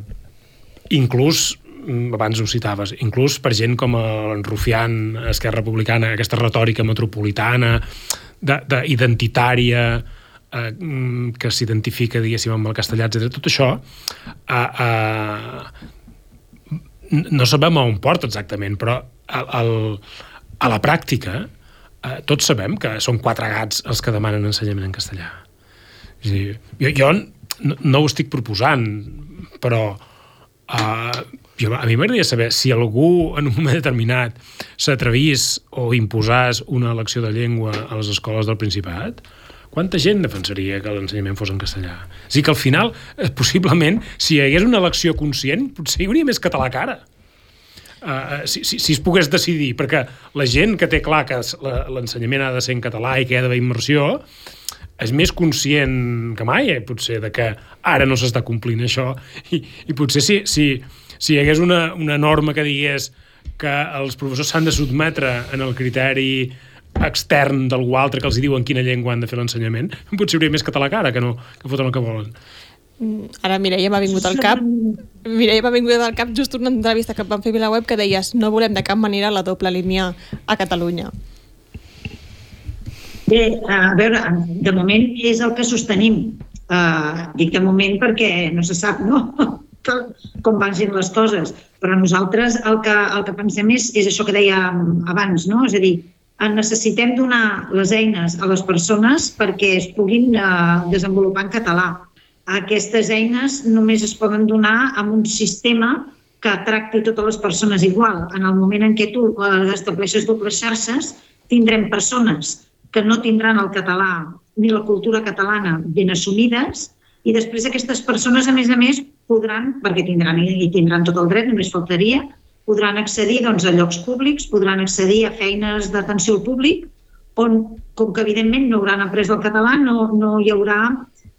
Speaker 3: inclús mm, abans ho citaves, inclús per gent com en Rufián, Esquerra Republicana, aquesta retòrica metropolitana, d'identitària, eh, mm, que s'identifica, diguéssim, amb el castellà, etc. Tot això eh, eh, no sabem on porta exactament, però al, al, a la pràctica eh, tots sabem que són quatre gats els que demanen ensenyament en castellà. És dir, jo, jo no, no ho estic proposant, però eh, jo, a mi m'agradaria saber si algú en un moment determinat s'atrevís o imposàs una elecció de llengua a les escoles del Principat, quanta gent defensaria que l'ensenyament fos en castellà? És que al final, eh, possiblement, si hi hagués una elecció conscient, potser hi hauria més català que ara. Uh, si, si, si es pogués decidir, perquè la gent que té clar que l'ensenyament ha de ser en català i que hi ha d'haver immersió, és més conscient que mai, eh, potser, de que ara no s'està complint això, i, i potser si, si, si hi hagués una, una norma que digués que els professors s'han de sotmetre en el criteri extern d'algú altre que els diu en quina llengua han de fer l'ensenyament, potser hauria més català que ara, que, no, que foten el que volen.
Speaker 1: Mm, ara Mireia m'ha vingut al cap <laughs> Mireia m'ha vingut al cap just una entrevista que vam fer a la web que deies no volem de cap manera la doble línia a Catalunya.
Speaker 4: Bé, a veure, de moment és el que sostenim. Uh, dic de moment perquè no se sap, no? <laughs> com van sent les coses. Però nosaltres el que, el que pensem és, és això que dèiem abans, no? És a dir, necessitem donar les eines a les persones perquè es puguin eh, desenvolupar en català. Aquestes eines només es poden donar amb un sistema que tracti totes les persones igual. En el moment en què tu eh, estableixes dobles xarxes, tindrem persones que no tindran el català ni la cultura catalana ben assumides i després aquestes persones, a més a més, podran, perquè tindran i tindran tot el dret, només faltaria, podran accedir doncs, a llocs públics, podran accedir a feines d'atenció al públic, on, com que evidentment no hauran après el català, no, no hi haurà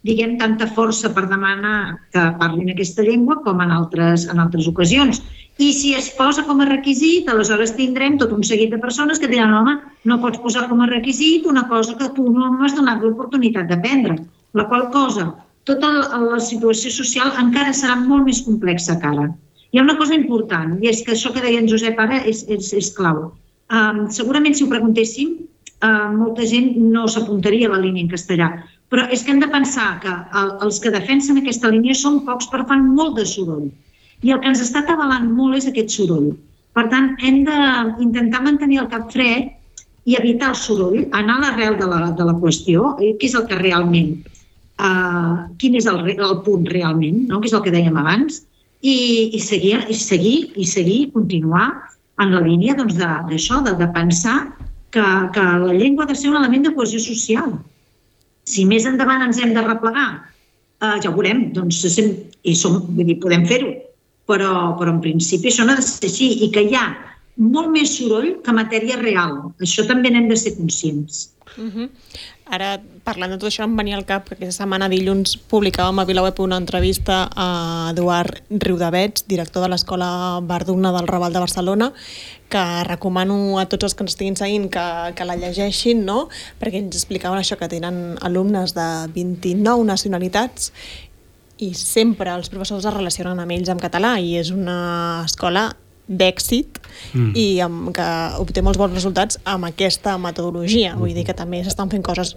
Speaker 4: diguem, tanta força per demanar que parlin aquesta llengua com en altres, en altres ocasions. I si es posa com a requisit, aleshores tindrem tot un seguit de persones que diran home, no pots posar com a requisit una cosa que tu no m'has donat l'oportunitat d'aprendre. La qual cosa, tota la situació social encara serà molt més complexa que ara. Hi ha una cosa important, i és que això que deia en Josep ara és, és, és clau. Um, segurament, si ho preguntéssim, uh, molta gent no s'apuntaria a la línia en castellà, però és que hem de pensar que el, els que defensen aquesta línia són pocs, però fan molt de soroll. I el que ens està atabalant molt és aquest soroll. Per tant, hem d'intentar mantenir el cap fred i evitar el soroll, anar a l'arrel de, la, de la qüestió, eh, què és el que realment, uh, quin és el, el punt realment, no? que és el que dèiem abans, i, i, seguir, i seguir i seguir, continuar en la línia doncs, d'això, de, de, de pensar que, que la llengua ha de ser un element de cohesió social. Si més endavant ens hem de replegar, eh, ja ho veurem, doncs, i som, vull dir, podem fer-ho, però, però en principi això no ha de ser així i que hi ha molt més soroll que matèria real. Això també n'hem de ser conscients.
Speaker 1: Uh -huh. Ara, parlant de tot això, em venia al cap que aquesta setmana dilluns publicàvem a VilaWeb una entrevista a Eduard Riudavets, director de l'Escola Barduna del Raval de Barcelona, que recomano a tots els que ens estiguin seguint que, que la llegeixin, no? perquè ens explicaven això, que tenen alumnes de 29 nacionalitats i sempre els professors es relacionen amb ells en català i és una escola d'èxit mm. i amb, que obté molts bons resultats amb aquesta metodologia. Vull dir que també s'estan fent coses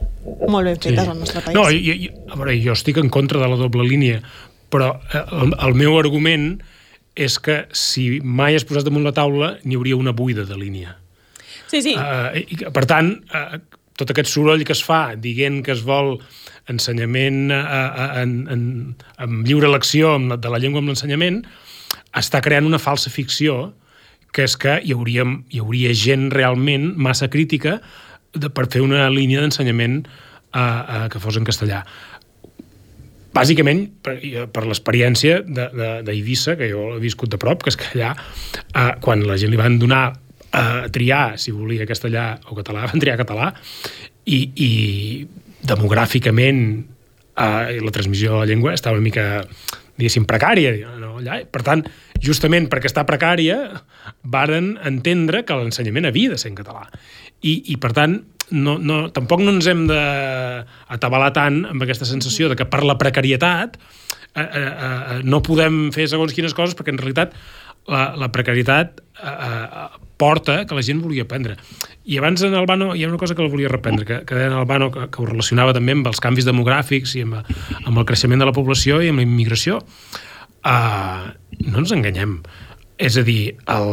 Speaker 1: molt ben fetes sí. al nostre país.
Speaker 3: No, i, i, a veure, jo estic en contra de la doble línia, però eh, el, el meu argument és que si mai es posés damunt la taula n'hi hauria una buida de línia.
Speaker 1: Sí, sí.
Speaker 3: Uh, i, per tant, uh, tot aquest soroll que es fa dient que es vol ensenyament uh, uh, en, en, en lliure elecció de la llengua amb l'ensenyament, està creant una falsa ficció que és que hi hauria, hi hauria gent realment massa crítica de, per fer una línia d'ensenyament uh, uh, que fos en castellà. Bàsicament, per, per l'experiència d'Eivissa, que jo he viscut de prop, que és que allà, uh, quan la gent li van donar a uh, triar si volia castellà o català, <laughs> van triar català, i, i demogràficament uh, la transmissió de la llengua estava una mica diguéssim, precària. No? Allà. Per tant, justament perquè està precària, varen entendre que l'ensenyament havia de ser en català. I, i per tant, no, no, tampoc no ens hem d'atabalar tant amb aquesta sensació de que per la precarietat eh, eh, eh, no podem fer segons quines coses perquè en realitat la, la precarietat eh, eh, porta que la gent volia aprendre. I abans en Albano hi ha una cosa que el volia reprendre, que, que deia en Albano que, que ho relacionava també amb els canvis demogràfics i amb, amb el creixement de la població i amb la immigració. Uh, no ens enganyem. És a dir, el,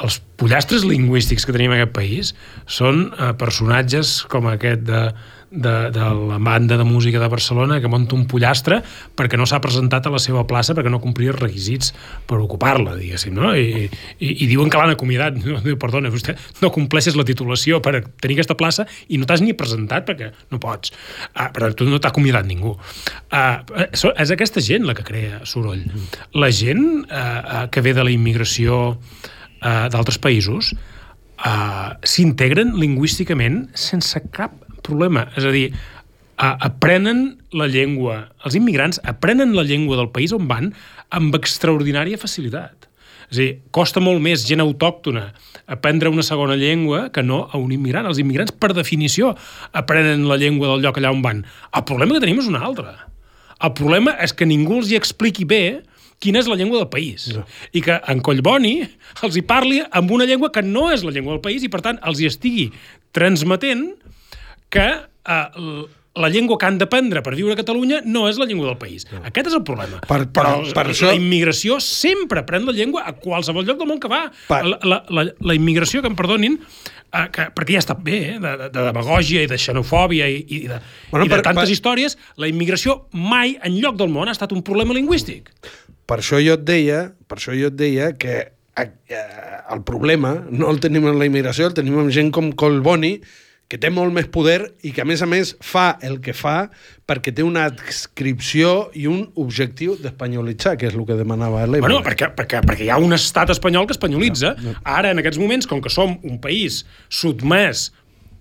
Speaker 3: els pollastres lingüístics que tenim en aquest país són uh, personatges com aquest de de, de la banda de música de Barcelona que munta un pollastre perquè no s'ha presentat a la seva plaça perquè no complia els requisits per ocupar-la, diguéssim, no? I, i, i diuen que l'han acomiadat. No, perdona, vostè no compleixes la titulació per tenir aquesta plaça i no t'has ni presentat perquè no pots. Ah, però tu no t'ha acomiadat ningú. Ah, és aquesta gent la que crea soroll. La gent ah, que ve de la immigració ah, d'altres països ah, s'integren lingüísticament sense cap problema. És a dir, aprenen la llengua, els immigrants aprenen la llengua del país on van amb extraordinària facilitat. És a dir, costa molt més gent autòctona aprendre una segona llengua que no a un immigrant. Els immigrants, per definició, aprenen la llengua del lloc allà on van. El problema que tenim és un altre. El problema és que ningú els hi expliqui bé quina és la llengua del país. No. I que en Collboni els hi parli amb una llengua que no és la llengua del país i, per tant, els hi estigui transmetent que eh, la llengua que han d'aprendre per viure a Catalunya no és la llengua del país. No. Aquest és el problema. Per, per, Però per la, això... la immigració sempre aprèn la llengua a qualsevol lloc del món que va. Per... La, la, la, la immigració, que em perdonin, eh, que, perquè ja està bé, eh, de, de, de demagògia i de xenofòbia i, i de, bueno, i de per, tantes per... històries, la immigració mai en lloc del món ha estat un problema lingüístic.
Speaker 2: Per això jo et deia, per això jo et deia que eh, el problema no el tenim en la immigració, el tenim amb gent com Colboni, que té molt més poder i que, a més a més, fa el que fa perquè té una adscripció i un objectiu d'espanyolitzar, que és el que demanava l'Ebre.
Speaker 3: Bueno, perquè, perquè, perquè hi ha un estat espanyol que espanyolitza. No, no. Ara, en aquests moments, com que som un país sotmès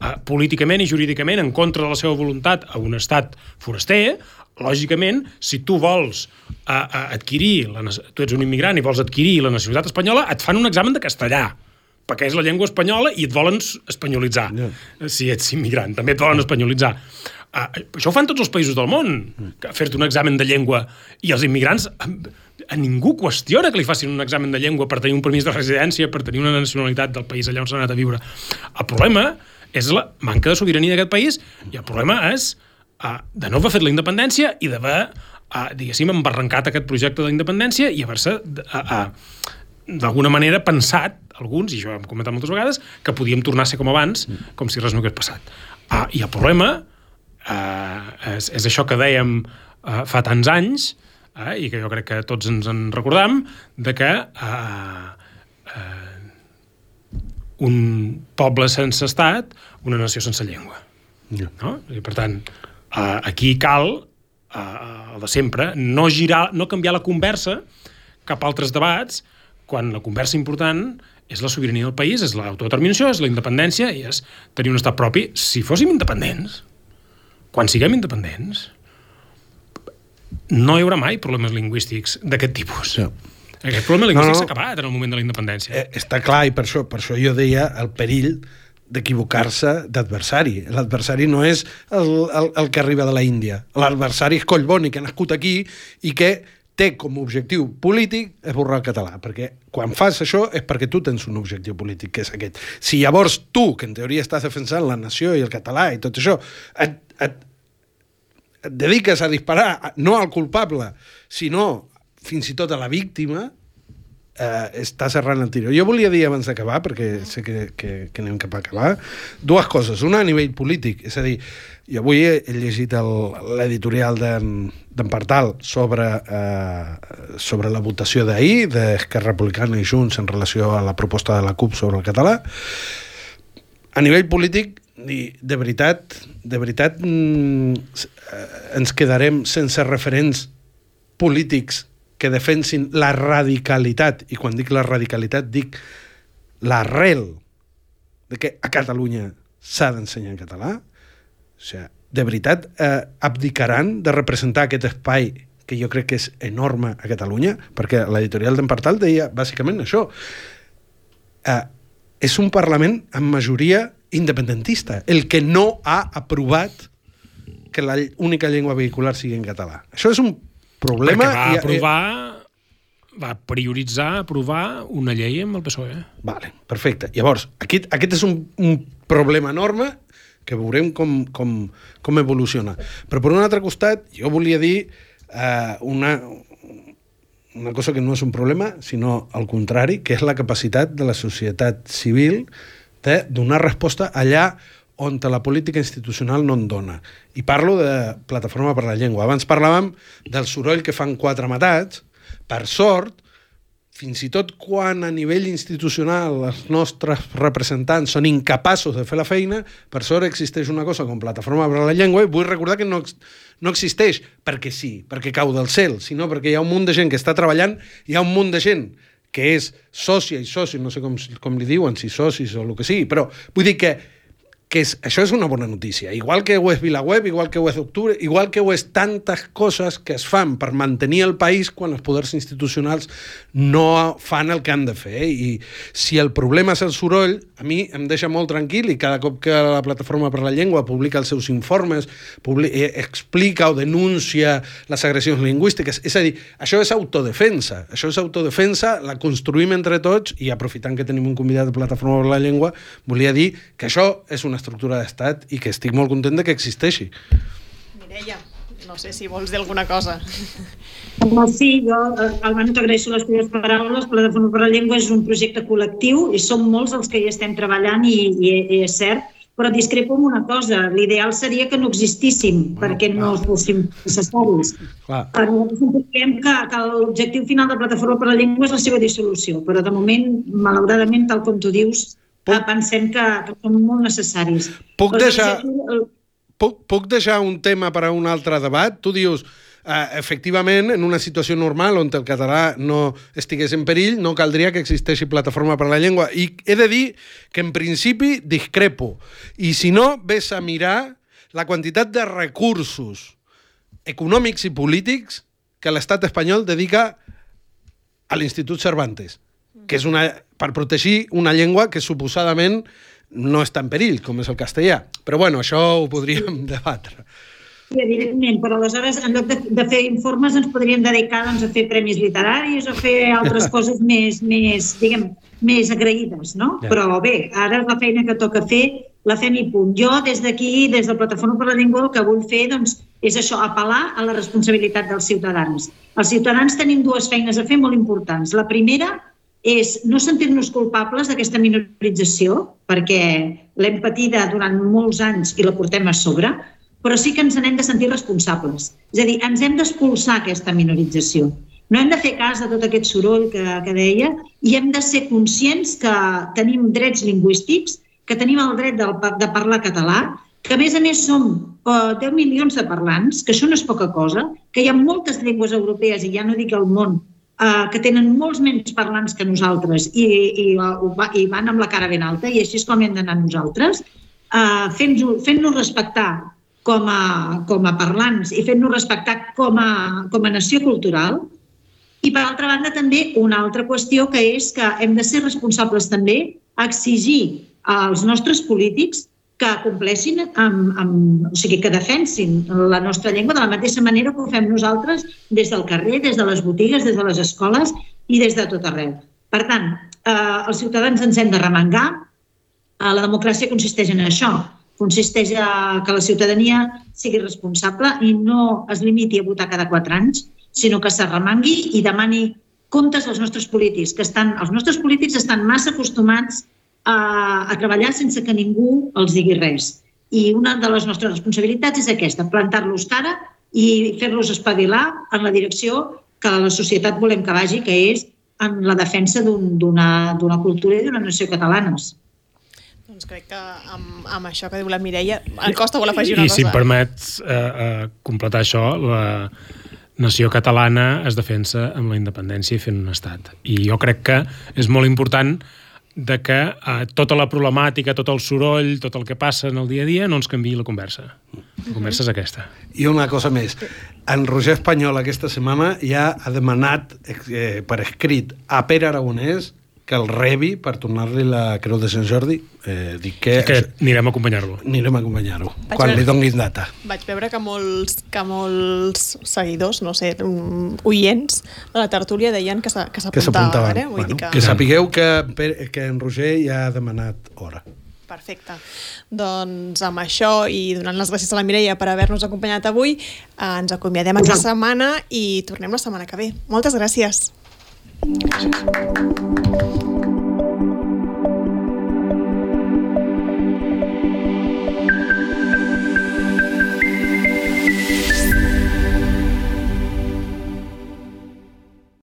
Speaker 3: eh, políticament i jurídicament en contra de la seva voluntat a un estat foraster, lògicament, si tu vols eh, eh adquirir, la, tu ets un immigrant i vols adquirir la nacionalitat espanyola, et fan un examen de castellà perquè és la llengua espanyola i et volen espanyolitzar. Yeah. Si ets immigrant, també et volen espanyolitzar. Uh, això ho fan tots els països del món, fer-te un examen de llengua. I els immigrants, a, a ningú qüestiona que li facin un examen de llengua per tenir un permís de residència, per tenir una nacionalitat del país allà on s'ha anat a viure. El problema és la manca de sobirania d'aquest país i el problema és uh, de no haver fet la independència i d'haver, uh, diguéssim, embarrancat aquest projecte de independència i haver-se uh, uh, d'alguna manera pensat, alguns, i això hem comentat moltes vegades, que podíem tornar a ser com abans, com si res no hagués passat. Ah, I el problema eh, és, és això que dèiem eh, fa tants anys, eh, i que jo crec que tots ens en recordam, de que eh, eh, un poble sense estat, una nació sense llengua. Yeah. No? I per tant, eh, aquí cal, eh, el de sempre, no girar, no canviar la conversa cap a altres debats, quan la conversa important és la sobirania del país, és l'autodeterminació, és la independència i és tenir un estat propi. Si fóssim independents, quan siguem independents, no hi haurà mai problemes lingüístics d'aquest tipus.
Speaker 2: Sí.
Speaker 3: Aquest problema lingüístic
Speaker 2: No, no.
Speaker 3: s'ha acabat en el moment de la independència.
Speaker 2: Eh, està clar, i per això, per això jo deia el perill d'equivocar-se d'adversari. L'adversari no és el, el, el que arriba de la Índia. L'adversari és Collboni, que ha nascut aquí i que té com a objectiu polític esborrar el català, perquè quan fas això és perquè tu tens un objectiu polític, que és aquest. Si llavors tu, que en teoria estàs defensant la nació i el català i tot això, et, et, et dediques a disparar no al culpable, sinó fins i tot a la víctima, eh, està serrant el tiro. Jo volia dir abans d'acabar, perquè sé que, que, que anem cap a acabar, dues coses. Una a nivell polític, és a dir, jo avui he, llegit l'editorial d'en Partal sobre, eh, sobre la votació d'ahir d'Esquerra Republicana i Junts en relació a la proposta de la CUP sobre el català. A nivell polític, de veritat, de veritat mm, eh, ens quedarem sense referents polítics que defensin la radicalitat, i quan dic la radicalitat dic l'arrel de que a Catalunya s'ha d'ensenyar en català. O sigui, de veritat eh, abdicaran de representar aquest espai que jo crec que és enorme a Catalunya, perquè l'editorial d'en Partal deia bàsicament això. Eh, és un Parlament amb majoria independentista, el que no ha aprovat que la única llengua vehicular sigui en català. Això és un problema...
Speaker 3: Perquè va
Speaker 2: i-
Speaker 3: aprovar, va prioritzar aprovar una llei amb el PSOE.
Speaker 2: Vale, perfecte. Llavors, aquest, aquest és un, un problema enorme que veurem com, com, com evoluciona. Però per un altre costat, jo volia dir eh, una, una cosa que no és un problema, sinó al contrari, que és la capacitat de la societat civil de donar resposta allà on la política institucional no en dona. I parlo de Plataforma per la Llengua. Abans parlàvem del soroll que fan quatre matats. Per sort, fins i tot quan a nivell institucional els nostres representants són incapaços de fer la feina, per sort existeix una cosa com Plataforma per la Llengua i vull recordar que no, no existeix perquè sí, perquè cau del cel, sinó perquè hi ha un munt de gent que està treballant, hi ha un munt de gent que és sòcia i soci, no sé com, com li diuen, si socis o el que sigui, però vull dir que que és, això és una bona notícia. Igual que ho és VilaWeb, igual que ho és Octubre, igual que ho és tantes coses que es fan per mantenir el país quan els poders institucionals no fan el que han de fer. I si el problema és el soroll, a mi em deixa molt tranquil i cada cop que la Plataforma per la Llengua publica els seus informes, publi eh, explica o denuncia les agressions lingüístiques, és a dir, això és autodefensa. Això és autodefensa, la construïm entre tots i aprofitant que tenim un convidat de Plataforma per la Llengua, volia dir que això és una estructura d'estat i que estic molt content de que existeixi.
Speaker 1: Mireia, no sé si vols dir alguna cosa.
Speaker 4: Home, sí, jo, eh, Albano, t'agraeixo les teves paraules. Plataforma per la Llengua és un projecte col·lectiu i som molts els que hi estem treballant i, i, i és cert, però discrepo en una cosa. L'ideal seria que no existíssim perquè no fóssim necessaris.
Speaker 2: Clar.
Speaker 4: Sempre diem que, que l'objectiu final de Plataforma per la Llengua és la seva dissolució, però de moment, malauradament, tal com tu dius,
Speaker 2: Puc-
Speaker 4: pensem que, que són molt necessaris.
Speaker 2: Puc deixar- Puc, puc deixar un tema per a un altre debat? Tu dius, eh, efectivament, en una situació normal on el català no estigués en perill, no caldria que existeixi plataforma per la llengua. I he de dir que, en principi, discrepo. I si no, ves a mirar la quantitat de recursos econòmics i polítics que l'estat espanyol dedica a l'Institut Cervantes, que és una, per protegir una llengua que suposadament no està en perill, com és el castellà. Però bueno, això ho podríem <laughs> debatre.
Speaker 4: Sí, evidentment, però aleshores, en lloc de, de fer informes, ens podríem dedicar doncs, a fer premis literaris o fer altres <laughs> coses més, més, diguem, més agraïdes, no?
Speaker 2: Ja.
Speaker 4: Però bé, ara la feina que toca fer la fem i punt. Jo, des d'aquí, des de Plataforma per la Llengua, el que vull fer doncs, és això, apel·lar a la responsabilitat dels ciutadans. Els ciutadans tenim dues feines a fer molt importants. La primera és no sentir-nos culpables d'aquesta minorització, perquè l'hem patida durant molts anys i la portem a sobre, però sí que ens n'hem de sentir responsables. És a dir, ens hem d'expulsar aquesta minorització. No hem de fer cas de tot aquest soroll que, que deia i hem de ser conscients que tenim drets lingüístics, que tenim el dret de, de parlar català, que a més a més som eh, 10 milions de parlants, que això no és poca cosa, que hi ha moltes llengües europees, i ja no dic el món, eh, que tenen molts menys parlants que nosaltres i, i, i van amb la cara ben alta i així és com hem d'anar nosaltres, eh, fent-nos fent respectar com a, com a parlants i fent-nos respectar com a, com a nació cultural. I, per altra banda, també una altra qüestió que és que hem de ser responsables també a exigir als nostres polítics que compleixin, amb, amb, o sigui, que defensin la nostra llengua de la mateixa manera que ho fem nosaltres des del carrer, des de les botigues, des de les escoles i des de tot arreu. Per tant, eh, els ciutadans ens hem de remengar. Eh, la democràcia consisteix en això, consisteix a que la ciutadania sigui responsable i no es limiti a votar cada quatre anys, sinó que s'arremangui i demani comptes als nostres polítics, que estan, els nostres polítics estan massa acostumats a, a treballar sense que ningú els digui res. I una de les nostres responsabilitats és aquesta, plantar-los cara i fer-los espavilar en la direcció que la societat volem que vagi, que és en la defensa d'una un, cultura i d'una nació catalanes.
Speaker 1: Doncs crec que amb, amb això que diu la Mireia, en Costa vol afegir una
Speaker 3: I,
Speaker 1: cosa.
Speaker 3: I si em permets eh, eh, completar això, la nació catalana es defensa amb la independència i fent un estat. I jo crec que és molt important de que eh, tota la problemàtica, tot el soroll, tot el que passa en el dia a dia no ens canvi la conversa. La conversa és aquesta.
Speaker 2: I una cosa més. En Roger Espanyol aquesta setmana ja ha demanat eh, per escrit a Pere Aragonès que el rebi per tornar-li la Creu de Sant Jordi. Eh, dic que...
Speaker 3: Que anirem a acompanyar-lo.
Speaker 2: Anirem a acompanyar-ho, quan veure, li donguin data.
Speaker 1: Vaig veure que molts, que molts seguidors, no sé, oients de la tertúlia deien que s'apuntaven. Eh?
Speaker 2: Vull bueno, dir que... que sapigueu que, que en Roger ja ha demanat hora.
Speaker 1: Perfecte. Doncs amb això i donant les gràcies a la Mireia per haver-nos acompanyat avui, eh, ens acomiadem aquesta setmana i tornem la setmana que ve. Moltes gràcies. 음, 고맙습니다.